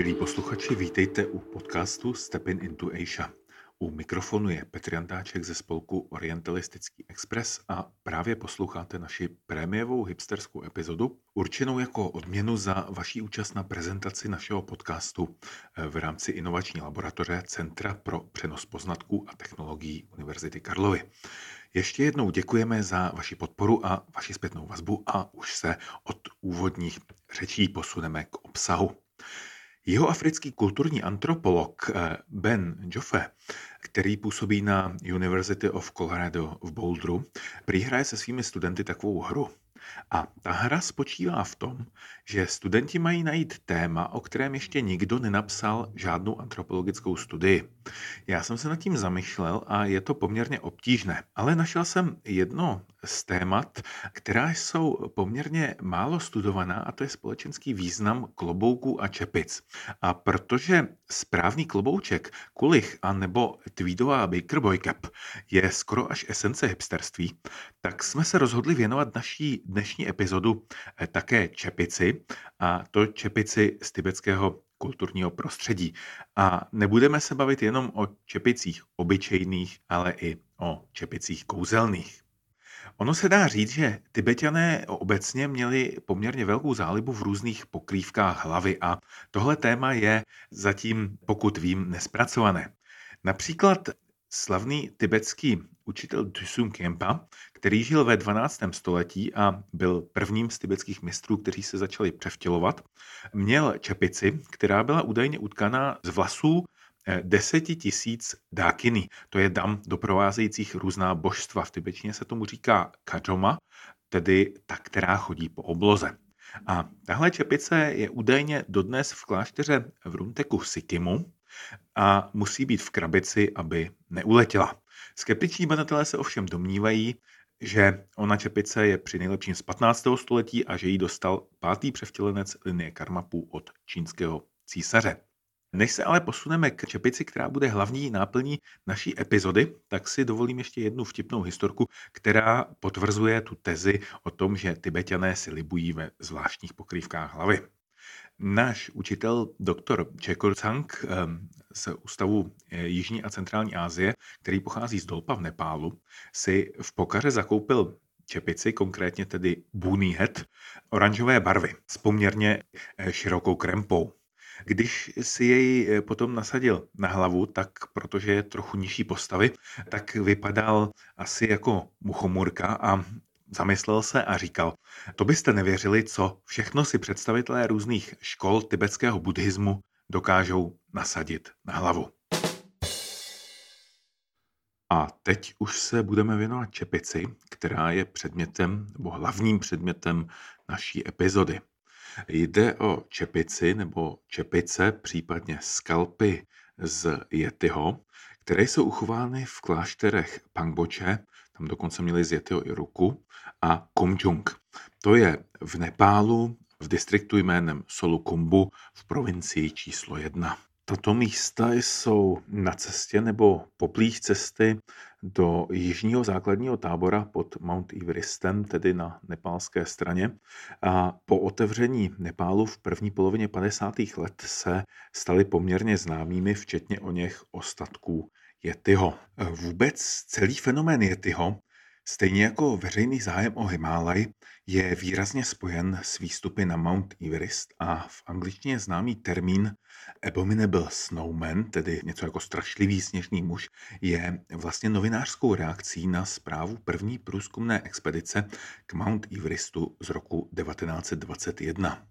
Milí posluchači, vítejte u podcastu Stepin into Asia. U mikrofonu je Petr Jantáček ze spolku Orientalistický Express a právě posloucháte naši prémiovou hipsterskou epizodu, určenou jako odměnu za vaší účast na prezentaci našeho podcastu v rámci inovační laboratoře Centra pro přenos poznatků a technologií Univerzity Karlovy. Ještě jednou děkujeme za vaši podporu a vaši zpětnou vazbu a už se od úvodních řečí posuneme k obsahu. Jihoafrický kulturní antropolog eh, Ben Joffe, který působí na University of Colorado v Boulderu, prý hraje se svými studenty takovou hru. A ta hra spočívá v tom, že studenti mají najít téma, o kterém ještě nikdo nenapsal žádnou antropologickou studii. Já jsem se nad tím zamýšlel a je to poměrně obtížné, ale našel jsem jedno z témat, která jsou poměrně málo studovaná a to je společenský význam klobouků a čepic. A protože správný klobouček, kulich a nebo tweedová baker boy cap je skoro až esence hipsterství, tak jsme se rozhodli věnovat naší dnešní epizodu eh, také čepici a to čepici z tibetského kulturního prostředí. A nebudeme se bavit jenom o čepicích obyčejných, ale i o čepicích kouzelných. Ono se dá říct, že Tibetané obecně měli poměrně velkou zálibu v různých pokrývkách hlavy a tohle téma je zatím, pokud vím, nespracované. Například slavný tibetský učitel Dusum Kempa, který žil ve 12. století a byl prvním z tibetských mistrů, kteří se začali převtělovat, měl čepici, která byla údajně utkaná z vlasů deseti tisíc dákiny. To je dam doprovázejících různá božstva. V tibetštině se tomu říká kajoma, tedy ta, která chodí po obloze. A tahle čepice je údajně dodnes v klášteře v Runteku Sikimu a musí být v krabici, aby neuletěla. Skeptiční badatelé se ovšem domnívají, že ona čepice je při nejlepším z 15. století a že ji dostal pátý převtělenec linie Karmapu od čínského císaře. Než se ale posuneme k čepici, která bude hlavní náplní naší epizody, tak si dovolím ještě jednu vtipnou historku, která potvrzuje tu tezi o tom, že tibetané si libují ve zvláštních pokrývkách hlavy. Náš učitel doktor Čekor Tsang ehm, z Ústavu eh, Jižní a Centrální Asie, který pochází z Dolpa v Nepálu, si v pokaře zakoupil čepici, konkrétně tedy Boonie Hat, oranžové barvy s poměrně eh, širokou krempou. Když si jej eh, potom nasadil na hlavu, tak protože je trochu nižší postavy, tak vypadal asi jako muchomurka a zamyslel se a říkal, to byste nevěřili, co všechno si představitelé různých škol tibetského buddhismu dokážou nasadit na hlavu. A teď už se budeme věnovat čepici, která je předmětem nebo hlavním předmětem naší epizody. Jde o čepici nebo čepice, případně skalpy z Yetiho, které jsou uchovány v klášterech Pangboche, tam dokonce měli z Yetiho i ruku, a Komjung. To je v Nepálu, v distriktu jménem Solukumbu v provincii číslo 1. Tato místa jsou na cestě nebo poblíž cesty do jižního základního tábora pod Mount Everestem, tedy na nepálské straně. A po otevření Nepálu v první polovině 50. let se staly poměrně známými, včetně o něch ostatků Yetiho. Vůbec celý fenomén Yetiho Stejně jako veřejný zájem o Himálaj je výrazně spojen s výstupy na Mount Everest a v angličtině známý termín Abominable Snowman, tedy něco jako strašlivý sněžný muž, je vlastně novinářskou reakcí na zprávu první průzkumné expedice k Mount Everestu z roku 1921.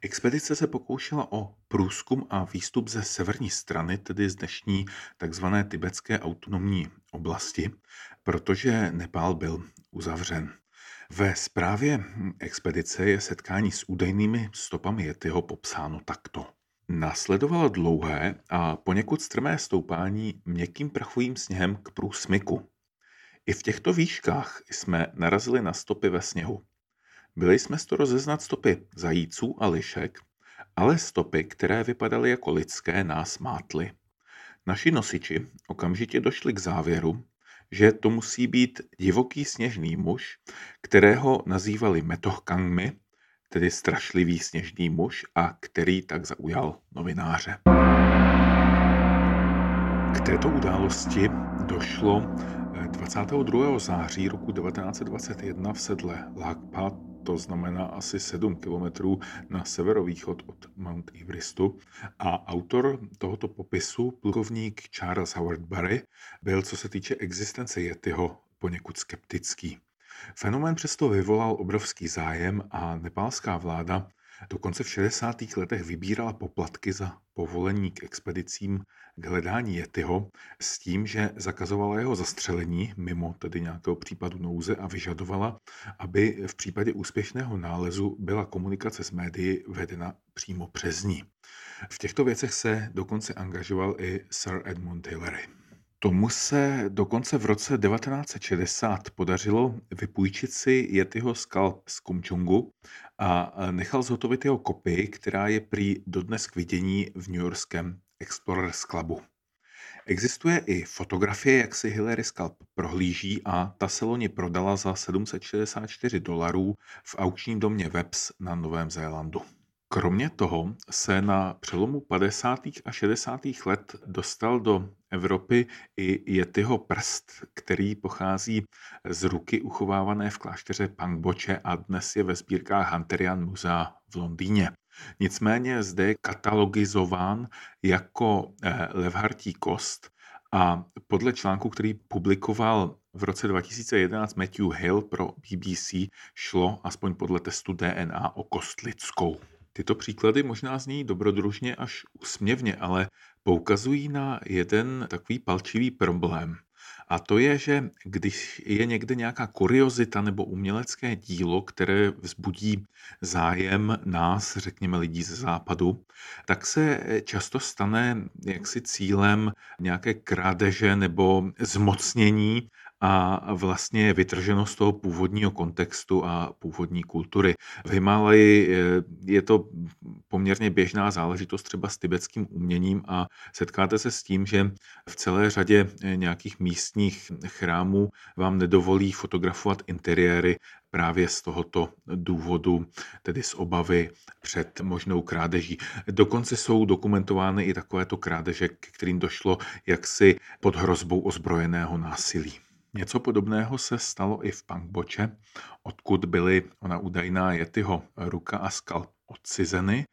Expedice se pokoušela o průzkum a výstup ze severní strany, tedy z dnešní tzv. tibetské autonomní oblasti, protože Nepál byl uzavřen. Ve zprávě expedice je setkání s údajnými stopami Yetiho popsáno takto. Následovalo dlouhé a poněkud strmé stoupání měkkým prachovým sněhem k průsmyku. I v těchto výškách jsme narazili na stopy ve sněhu. Byli jsme to rozeznat stopy zajíců a lišek, ale stopy, které vypadaly jako lidské, nás mátly. Naši nosiči okamžitě došli k závěru, že to musí být divoký sněžný muž, kterého nazývali Metochkangmi, tedy strašlivý sněžný muž a který tak zaujal novináře. K této události došlo 22. Eh, září roku 1921 v sedle Lakpa, to znamená asi 7 kilometrů na severovýchod od Mount Everestu. A autor tohoto popisu, plukovník Charles Howard Barry, byl co se týče existence Yetiho poněkud skeptický. Fenomén přesto vyvolal obrovský zájem a nepálská vláda dokonce v 60. letech vybírala poplatky za povolení k expedicím k hledání Yetiho s tím, že zakazovala jeho zastřelení mimo tedy nějakého případu nouze a vyžadovala, aby v případě úspěšného nálezu byla komunikace s médií vedena přímo přes ní. V těchto věcech se dokonce angažoval i Sir Edmund Hillary. Tomu se dokonce v roce 1960 podařilo vypůjčit si Yetiho skalp z Kumčungu a nechal zhotovit jeho kopii, která je prý dodnes k vidění v New Yorkském Explorers Clubu. Existuje i fotografie, jak si Hillary Scalp prohlíží a ta se loni prodala za 764 dolarů v aukčním domě Webs na Novém Zélandu. Kromě toho se na přelomu 50. a 60. let dostal do Evropy i Yetiho prst, který pochází z ruky uchovávané v klášteře Pangboche a dnes je ve sbírkách Hunterian Musea v Londýně. Nicméně zde je katalogizován jako eh, levhartí kost a podle článku, který publikoval v roce 2011 Matthew Hill pro BBC, šlo aspoň podle testu DNA o kost lidskou. Tyto příklady možná zní dobrodružně až úsměvně, ale poukazují na jeden takový palčivý problém. A to je, že když je někde nějaká kuriozita nebo umělecké dílo, které vzbudí zájem nás, řekněme lidí ze západu, tak se často stane jaksi cílem nějaké krádeže nebo zmocnění a vlastně je vytrženo z toho původního kontextu a původní kultury. V Himálaji eh, je to poměrně běžná záležitost třeba s tibetským uměním a setkáte se s tím, že v celé řadě eh, nějakých místních chrámů vám nedovolí fotografovat interiéry právě z tohoto důvodu, tedy z obavy před možnou krádeží. Dokonce jsou dokumentovány i takovéto krádeže, k kterým došlo jaksi pod hrozbou ozbrojeného násilí. Něco podobného se stalo i v Pangboče, odkud byly ona údajná Yetiho ruka a skal odcizeny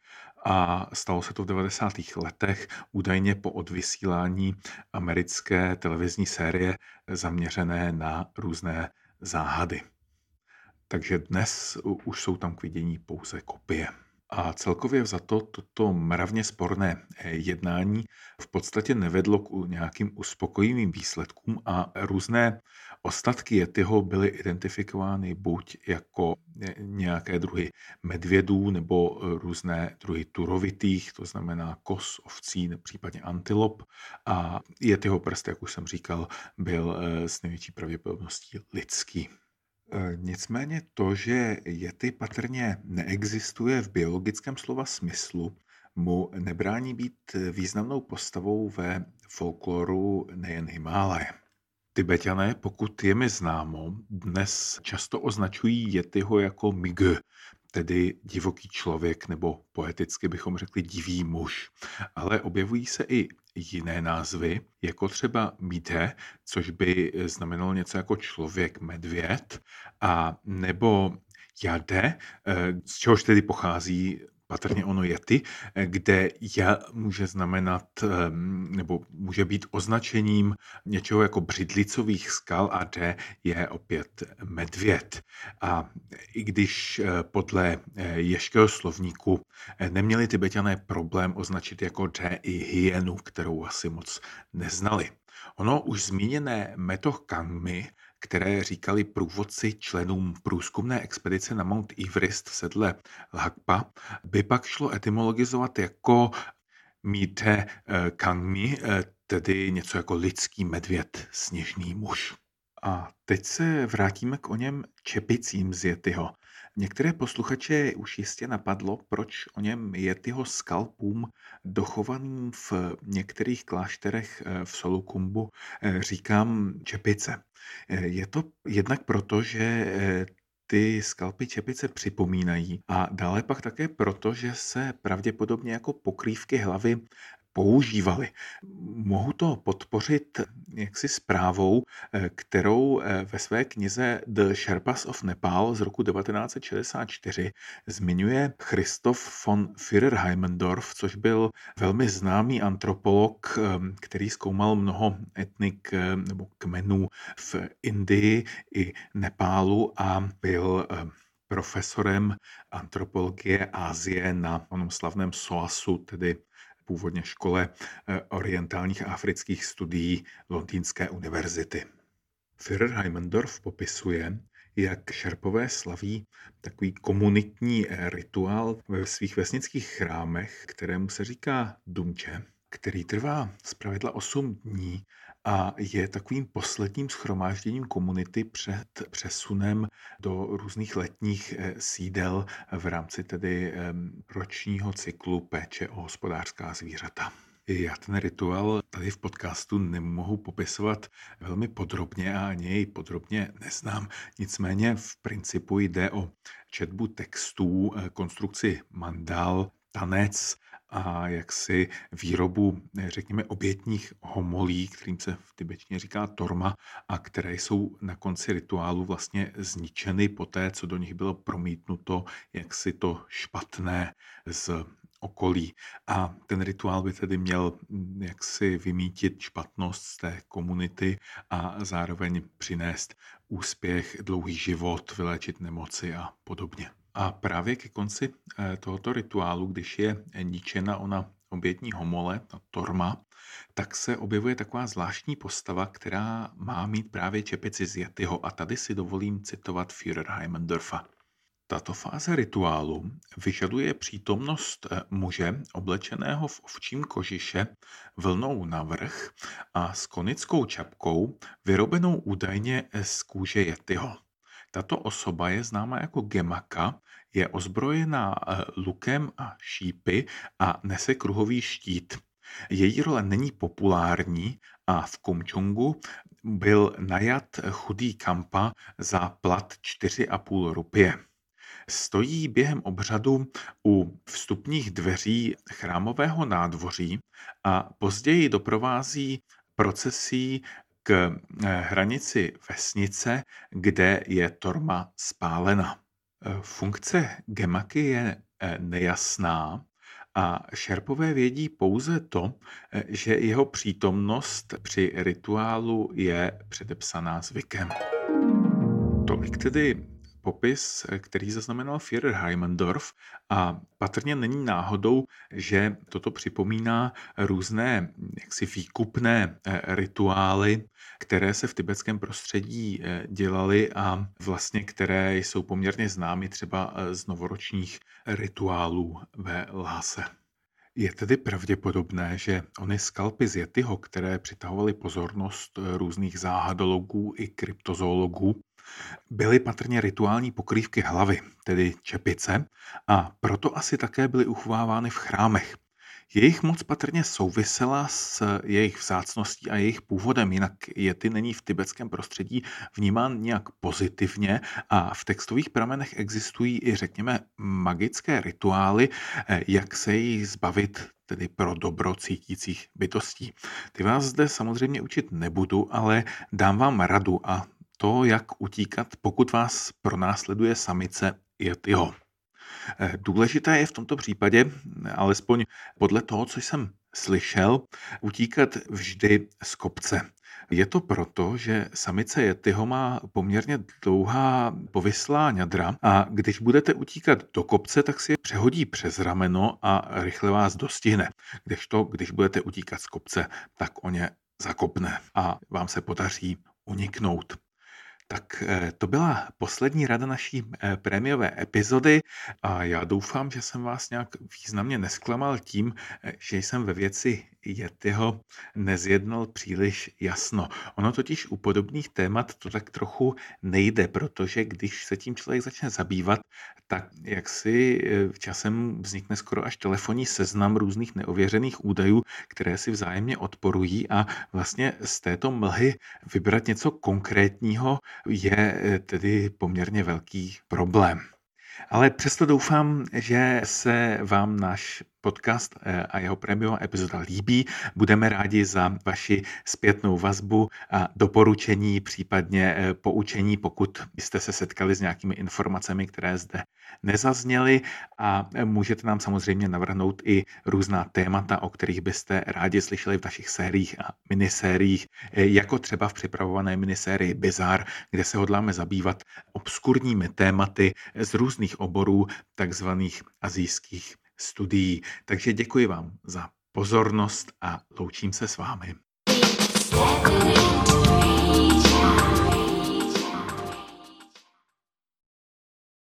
a stalo se to v 90. letech, údajně po odvysílání americké televizní série zaměřené na různé záhady. Takže dnes už jsou tam k vidění pouze kopie. A celkově za to toto mravně sporné eh, jednání v podstatě nevedlo k nějakým uspokojivým výsledkům a různé ostatky Yetiho byly identifikovány buď jako eh, nějaké druhy medvědů nebo eh, různé druhy turovitých, to znamená kos, ovcí, případně antilop. A Yetiho prst, jak už jsem říkal, byl s největší pravděpodobností lidský. E, nicméně to, že Yeti patrně neexistuje v biologickém slova smyslu, mu nebrání být významnou postavou ve folkloru nejen Himálaje. Tibetané, pokud je mi známo, dnes často označují Yetiho jako Mig, tedy divoký člověk, nebo poeticky bychom řekli divý muž. Ale objevují se i jiné názvy, jako třeba Mide, což by znamenalo něco jako člověk medvěd, a nebo Jade, eh, z čehož tedy pochází patrně ono Yeti, eh, kde ja může znamenat ehm, nebo může být označením něčeho jako břidlicových skal a D je opět medvěd. A i když eh, podle eh, ješkého slovníku neměli tibetané problém označit jako D i hyenu, kterou asi moc neznali. Ono už zmíněné metoch kangmy které říkali průvodci členům průzkumné expedice na Mount Everest v sedle Lhakpa, by pak šlo etymologizovat jako Mite eh, Kangmi, eh, tedy něco jako lidský medvěd, sněžný muž. A teď se vrátíme k o něm čepicím z Yetyho. Některé posluchače už jistě napadlo, proč o něm Yetyho skalpům dochovaným v některých klášterech eh, v Solukumbu říkám čepice. Je to jednak proto, že ty skalpy čepice připomínají a dále pak také proto, že se pravděpodobně jako pokrývky hlavy používali. Mohu to podpořit jaksi zprávou, eh, kterou eh, ve své knize The Sherpas of Nepal z roku 1964 zmiňuje Christoph von Führer-Heimendorf, což byl velmi známý antropolog, eh, který zkoumal mnoho etnik nebo kmenů v Indii i Nepálu a byl profesorem antropologie Ázie na onom slavném SOASu, tedy původně škole eh, orientálních a afrických studií Londýnské univerzity. Führer Heimendorf popisuje, jak šerpové slaví takový komunitní eh, rituál ve svých vesnických chrámech, kterému se říká Dumče, který trvá zpravidla 8 dní a je takovým posledním schromážděním komunity před přesunem do různých letních eh, sídel v rámci tedy ročního cyklu péče o hospodářská zvířata. Já ten rituál tady v podcastu nemohu popisovat velmi podrobně a ani jej podrobně neznám. Nicméně v principu jde o četbu textů, eh, konstrukci mandal, tanec, a jaksi výrobu, řekněme, obětních homolí, kterým se v tibetštině říká torma, a které jsou na konci rituálu vlastně zničeny po té, co do nich bylo promítnuto jaksi to špatné z okolí. A ten rituál by tedy měl jaksi vymítit špatnost z té komunity a zároveň přinést úspěch, dlouhý život, vyléčit nemoci a podobně. A právě ke konci eh, tohoto rituálu, když je ničena ona obětní homole, ta torma, tak se objevuje taková zvláštní postava, která má mít právě čepici z Yetyho. A tady si dovolím citovat Führer Heimendorfa. Tato fáze rituálu vyžaduje přítomnost eh, muže oblečeného v ovčím kožiše vlnou navrch a s konickou čapkou vyrobenou údajně z kůže Yetyho. Tato osoba je známa jako Gemaka, je ozbrojená eh, lukem a šípy a nese kruhový štít. Její role není populární a v Kumčungu byl najat chudý kampa za plat 4,5 rupie. Stojí během obřadu u vstupních dveří chrámového nádvoří a později doprovází procesí k eh, hranici vesnice, kde je torma spálena. Eh, funkce gemaky je eh, nejasná a šerpové vědí pouze to, že jeho přítomnost při rituálu je předepsaná zvykem. Tolik tedy popis, který zaznamenal Führer Heimendorf a patrně není náhodou, že toto připomíná různé jaksi výkupné eh, rituály, které se v tibetském prostředí eh, dělaly a vlastně které jsou poměrně známy třeba eh, z novoročních rituálů ve Lhase. Je tedy pravděpodobné, že ony skalpy z Yetyho, které přitahovaly pozornost různých záhadologů i kryptozoologů, byly patrně rituální pokrývky hlavy, tedy čepice, a proto asi také byly uchovávány v chrámech. Jejich moc patrně souvisela s jejich vzácností a jejich původem, jinak jety není v tibetském prostředí vnímán nějak pozitivně a v textových pramenech existují i, řekněme, magické rituály, eh, jak se jich zbavit tedy pro dobro cítících bytostí. Ty vás zde samozřejmě učit nebudu, ale dám vám radu a to, jak utíkat, pokud vás pronásleduje samice Yetiho. Eh, důležité je v tomto případě, alespoň podle toho, co jsem slyšel, utíkat vždy z kopce. Je to proto, že samice Yetiho má poměrně dlouhá povyslá ňadra a když budete utíkat do kopce, tak si je přehodí přes rameno a rychle vás dostihne. Kdežto, když budete utíkat z kopce, tak o ně zakopne a vám se podaří uniknout. Tak eh, to byla poslední rada naší eh, prémiové epizody a já doufám, že jsem vás nějak významně nesklamal tím, eh, že jsem ve věci Yetiho nezjednal příliš jasno. Ono totiž u podobných témat to tak trochu nejde, protože když se tím člověk začne zabývat, tak jak si v e, časem vznikne skoro až telefonní seznam různých neověřených údajů, které si vzájemně odporují a vlastně z této mlhy vybrat něco konkrétního je e, tedy poměrně velký problém. Ale přesto doufám, že se vám náš podcast eh, a jeho prémiová epizoda líbí. Budeme rádi za vaši zpětnou vazbu a doporučení, případně eh, poučení, pokud jste se setkali s nějakými informacemi, které zde nezazněly a eh, můžete nám samozřejmě navrhnout i různá témata, o kterých byste rádi slyšeli v našich sériích a minisériích, jako třeba v připravované minisérii Bizar, kde se hodláme zabývat obskurními tématy z různých oborů takzvaných azijských studií. Takže děkuji vám za pozornost a loučím se s vámi. Step